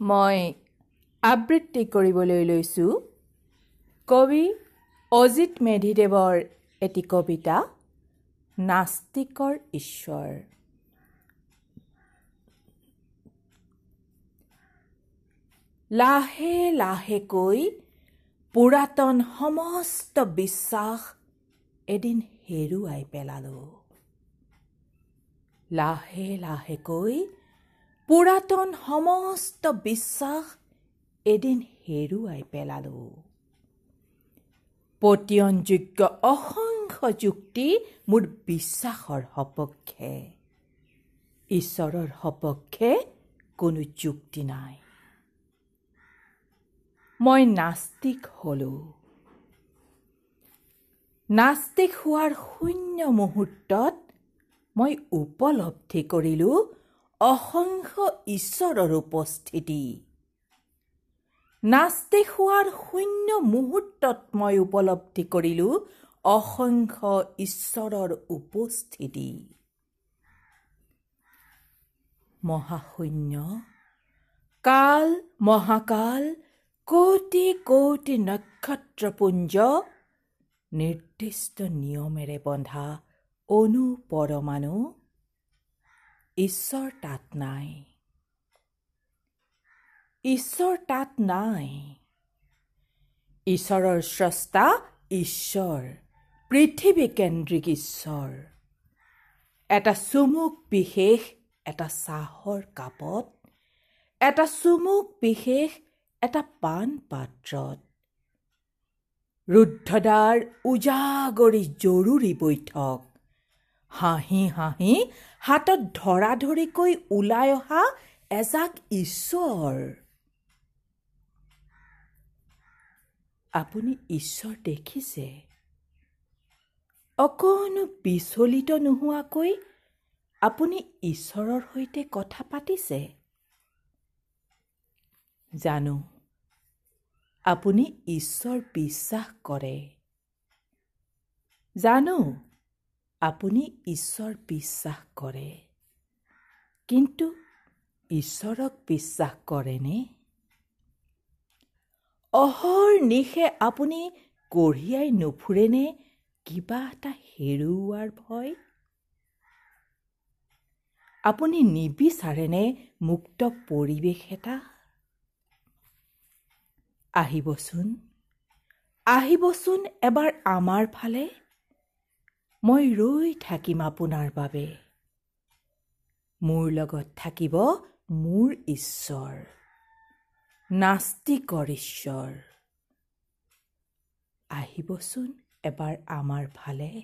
মই আবৃত্তি কৰিবলৈ লৈছোঁ। কবি অজিত মেধিদেৱৰ এটি কবিতা নাস্তিকৰ ঈশ্বৰ। লাহে লাহেকৈ পুৰাতন সমস্ত বিশ্বাস এদিন হেৰুৱাই পেলালোঁ। লাহে লাহেকৈ পুৰাতন সমস্ত বিশ্বাস এদিন হেৰুৱাই পেলালোঁ। পতিয়নযোগ্য অসংখ্য যুক্তি মোৰ বিশ্বাসৰ সপক্ষে। ঈশ্বৰৰ সপক্ষে কোনো যুক্তি নাই। মই নাস্তিক হলো। নাস্তিক হোৱাৰ শূন্য মুহূৰ্তত মই উপলব্ধি কৰিলোঁ অসংখ্য ঈশ্বৰৰ উপস্থিতি। নাস্তিক হোৱাৰ শূন্য মুহূৰ্তত মই উপলব্ধি কৰিলোঁ অসংখ্য ঈশ্বৰৰ উপস্থিতি। মহাশূন্য কাল মহাকাল কোটি কোটি নক্ষত্ৰপুঞ্জ নিৰ্দিষ্ট নিয়মেৰে বন্ধা অনুপৰমাণু ঈশ্বৰ তাত নাই। ঈশ্বৰ তাত নাই। ঈশ্বৰৰ স্ৰষ্টা ঈশ্বৰ পৃথিৱীকেন্দ্ৰিক ঈশ্বৰ। এটা চুমুক বিশেষ এটা চাহৰ কাপত। এটা চুমুক বিশেষ এটা পাণ পাত্ৰত। ৰুদ্ধদাৰ উজাগৰি জৰুৰী বৈঠক। হাঁহি হাঁহি হাতত ধৰা ধৰিকৈ ওলাই অহা এজাক ঈশ্বৰ। আপুনি ঈশ্বৰ দেখিছে। অকণো বিচলিত নোহোৱাকৈ আপুনি ঈশ্বৰৰ সৈতে কথা পাতিছে। জানো আপুনি ঈশ্বৰ বিশ্বাস কৰে। জানো আপুনি ঈশ্বৰ বিশ্বাস কৰে। কিন্তু ঈশ্বৰক বিশ্বাস কৰেনে? অহৰ নিশে আপুনি কঢ়িয়াই নুফুৰেনে কিবা এটা হেৰুওৱাৰ ভয়? আপুনি নিবিচাৰেনে মুক্ত পৰিৱেশ এটা? আহিবচোন। আহিবচোন এবাৰ আমাৰ ফালে। মই ৰৈ থাকিম আপোনাৰ বাবে। মোৰ লগত থাকিব মোৰ ঈশ্বৰ। নাস্তিকৰ ঈশ্বৰ। আহিবচোন এবাৰ আমাৰ ফালে।